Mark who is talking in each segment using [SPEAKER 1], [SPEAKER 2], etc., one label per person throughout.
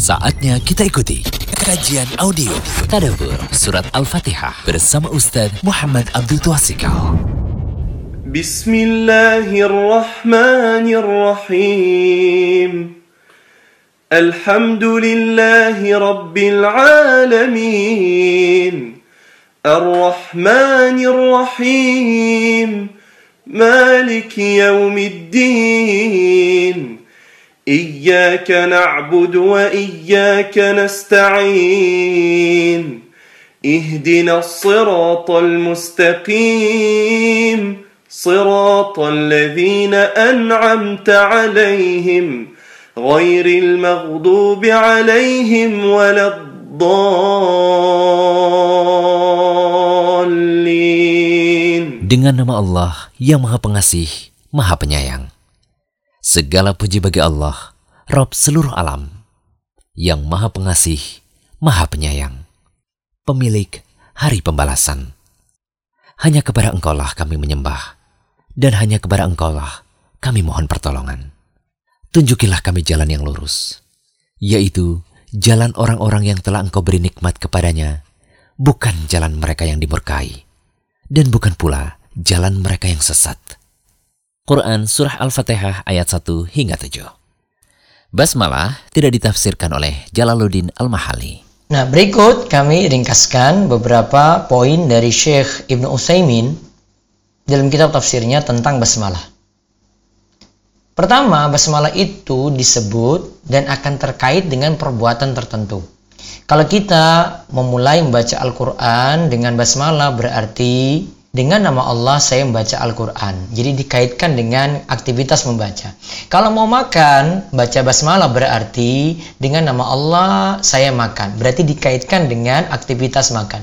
[SPEAKER 1] Saatnya kita ikuti kajian audio Tadabur Surat Al-Fatihah bersama Ustaz Muhammad Abdul Twasikal.
[SPEAKER 2] الحمد لله رب العالمين الرحمن الرحيم مالك يوم الدين إياك نعبد وإياك نستعين. اهدنا الصراط المستقيم. صراط الذين أنعمت عليهم غير المغضوب عليهم ولا الضالين.
[SPEAKER 1] Dengan nama Allah yang Maha Pengasih, Maha Penyayang. Segala puji bagi Allah, Rob seluruh alam, yang Maha Pengasih, Maha Penyayang, pemilik hari pembalasan. Hanya kepada Engkaulah kami menyembah, dan hanya kepada Engkaulah kami mohon pertolongan. Tunjukilah kami jalan yang lurus, yaitu jalan orang-orang yang telah Engkau beri nikmat kepadanya, bukan jalan mereka yang dimurkai, dan bukan pula jalan mereka yang sesat. Quran Surah Al-Fatihah ayat 1 hingga 7. Basmalah tidak ditafsirkan oleh Jalaluddin Al-Mahali.
[SPEAKER 3] Nah, berikut kami ringkaskan beberapa poin dari Syekh Ibnu Utsaimin dalam kitab tafsirnya tentang basmalah. Pertama, basmalah itu disebut dan akan terkait dengan perbuatan tertentu. Kalau kita memulai membaca Al-Quran dengan basmalah berarti dengan nama Allah saya membaca Al-Quran. Jadi dikaitkan dengan aktivitas membaca. Kalau mau makan, baca basmalah berarti dengan nama Allah saya makan. Berarti dikaitkan dengan aktivitas makan.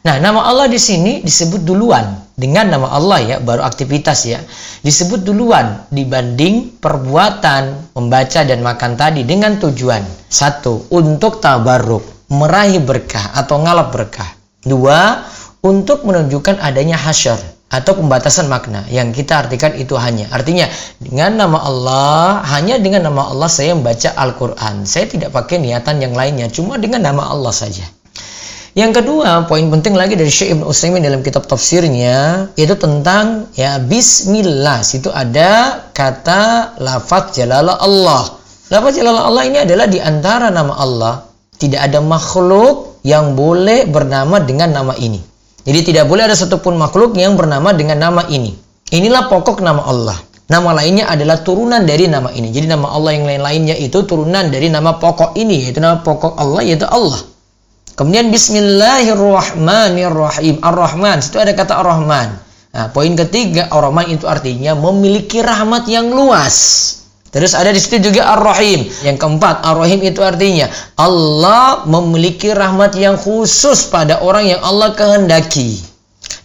[SPEAKER 3] Nah, nama Allah di sini disebut duluan. Dengan nama Allah ya, baru aktivitas ya. Disebut duluan dibanding perbuatan membaca dan makan tadi dengan tujuan. Satu, untuk tabarruk, meraih berkah atau ngalap berkah. Dua, untuk menunjukkan adanya hasyar atau pembatasan makna yang kita artikan itu hanya. Artinya dengan nama Allah hanya dengan nama Allah saya membaca Al-Quran. Saya tidak pakai niatan yang lainnya cuma dengan nama Allah saja. Yang kedua poin penting lagi dari Syekh Ibn Utsaimin dalam kitab tafsirnya yaitu tentang ya Bismillah. Situ ada kata lafaz jalalah Allah. Lafaz jalalah Allah ini adalah di antara nama Allah tidak ada makhluk yang boleh bernama dengan nama ini jadi tidak boleh ada satupun makhluk yang bernama dengan nama ini. Inilah pokok nama Allah. Nama lainnya adalah turunan dari nama ini. Jadi nama Allah yang lain-lainnya itu turunan dari nama pokok ini, yaitu nama pokok Allah, yaitu Allah. Kemudian Bismillahirrahmanirrahim. Ar-Rahman, itu ada kata Ar-Rahman. Nah, poin ketiga, Ar-Rahman itu artinya memiliki rahmat yang luas. Terus ada di situ juga Ar-Rahim. Yang keempat, Ar-Rahim itu artinya Allah memiliki rahmat yang khusus pada orang yang Allah kehendaki.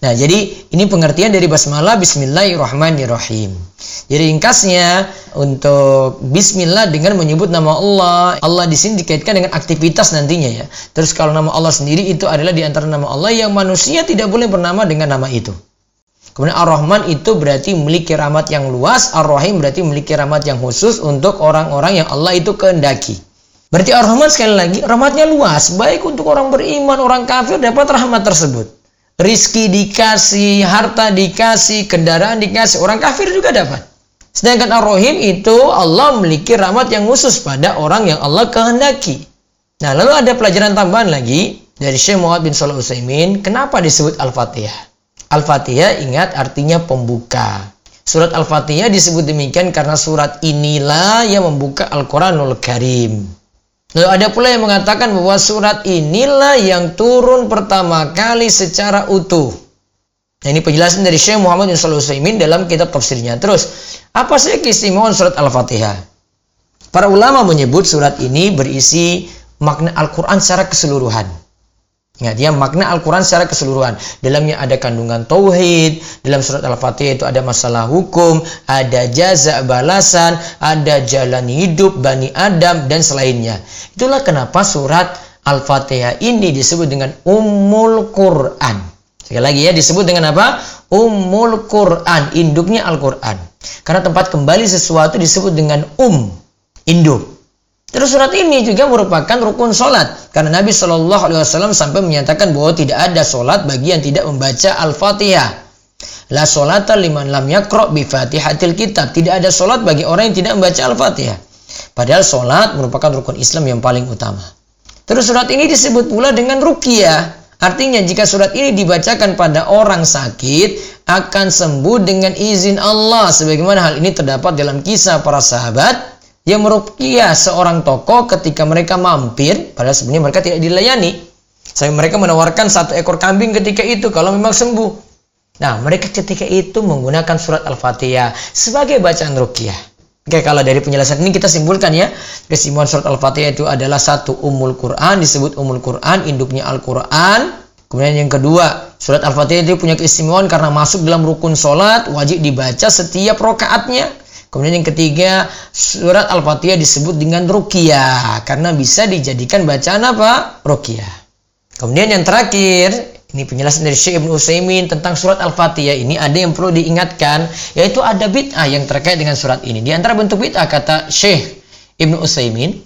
[SPEAKER 3] Nah, jadi ini pengertian dari basmalah Bismillahirrahmanirrahim. Jadi ringkasnya untuk Bismillah dengan menyebut nama Allah. Allah di sini dikaitkan dengan aktivitas nantinya ya. Terus kalau nama Allah sendiri itu adalah di antara nama Allah yang manusia tidak boleh bernama dengan nama itu. Kemudian Ar-Rahman itu berarti memiliki rahmat yang luas, Ar-Rahim berarti memiliki rahmat yang khusus untuk orang-orang yang Allah itu kehendaki. Berarti Ar-Rahman sekali lagi rahmatnya luas, baik untuk orang beriman, orang kafir dapat rahmat tersebut. Rizki dikasih, harta dikasih, kendaraan dikasih, orang kafir juga dapat. Sedangkan Ar-Rahim itu Allah memiliki rahmat yang khusus pada orang yang Allah kehendaki. Nah, lalu ada pelajaran tambahan lagi dari Syekh Muhammad bin Shalih Utsaimin, kenapa disebut Al-Fatihah? Al-Fatihah ingat artinya pembuka. Surat Al-Fatihah disebut demikian karena surat inilah yang membuka Al-Quranul Karim. Lalu ada pula yang mengatakan bahwa surat inilah yang turun pertama kali secara utuh. Nah, ini penjelasan dari Syekh Muhammad bin Shalih Utsaimin dalam kitab tafsirnya. Terus, apa sih keistimewaan surat Al-Fatihah? Para ulama menyebut surat ini berisi makna Al-Quran secara keseluruhan. Ya, makna Al-Quran secara keseluruhan. Dalamnya ada kandungan tauhid, dalam surat Al-Fatihah itu ada masalah hukum, ada jaza balasan, ada jalan hidup Bani Adam, dan selainnya. Itulah kenapa surat Al-Fatihah ini disebut dengan Ummul Quran. Sekali lagi ya, disebut dengan apa? Ummul Quran, induknya Al-Quran. Karena tempat kembali sesuatu disebut dengan um, induk. Terus surat ini juga merupakan rukun sholat karena Nabi Shallallahu Alaihi Wasallam sampai menyatakan bahwa tidak ada sholat bagi yang tidak membaca al-fatihah. La sholata liman lam yakro bi fatihatil kitab. Tidak ada sholat bagi orang yang tidak membaca al-fatihah. Padahal sholat merupakan rukun Islam yang paling utama. Terus surat ini disebut pula dengan ruqyah. Artinya jika surat ini dibacakan pada orang sakit akan sembuh dengan izin Allah. Sebagaimana hal ini terdapat dalam kisah para sahabat yang meruqyah seorang tokoh ketika mereka mampir padahal sebenarnya mereka tidak dilayani. Sampai mereka menawarkan satu ekor kambing ketika itu kalau memang sembuh. Nah, mereka ketika itu menggunakan surat Al-Fatihah sebagai bacaan ruqyah. Oke, kalau dari penjelasan ini kita simpulkan ya, kesimpulan surat Al-Fatihah itu adalah satu umul Quran, disebut umul Quran, induknya Al-Quran. Kemudian yang kedua, surat Al-Fatihah itu punya keistimewaan karena masuk dalam rukun sholat, wajib dibaca setiap rokaatnya. Kemudian yang ketiga, surat Al-Fatihah disebut dengan ruqyah karena bisa dijadikan bacaan apa? Ruqyah. Kemudian yang terakhir, ini penjelasan dari Syekh Ibn Utsaimin tentang surat Al-Fatihah ini ada yang perlu diingatkan yaitu ada bid'ah yang terkait dengan surat ini. Di antara bentuk bid'ah kata Syekh Ibn Utsaimin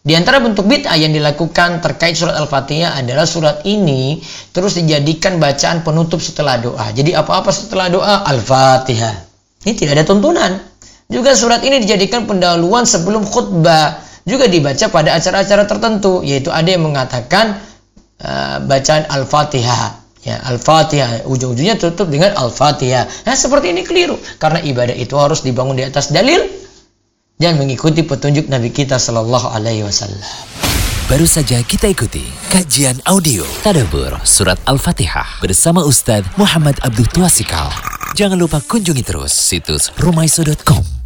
[SPEAKER 3] di antara bentuk bid'ah yang dilakukan terkait surat Al-Fatihah adalah surat ini terus dijadikan bacaan penutup setelah doa. Jadi apa-apa setelah doa Al-Fatihah. Ini tidak ada tuntunan. Juga surat ini dijadikan pendahuluan sebelum khutbah. Juga dibaca pada acara-acara tertentu. Yaitu ada yang mengatakan uh, bacaan Al-Fatihah. Ya, Al-Fatihah ujung-ujungnya tutup dengan Al-Fatihah. Nah, seperti ini keliru karena ibadah itu harus dibangun di atas dalil dan mengikuti petunjuk Nabi kita Shallallahu alaihi wasallam.
[SPEAKER 1] Baru saja kita ikuti kajian audio Tadabur Surat Al-Fatihah bersama Ustadz Muhammad Abdul Tuasikal. Jangan lupa kunjungi terus situs rumaiso.com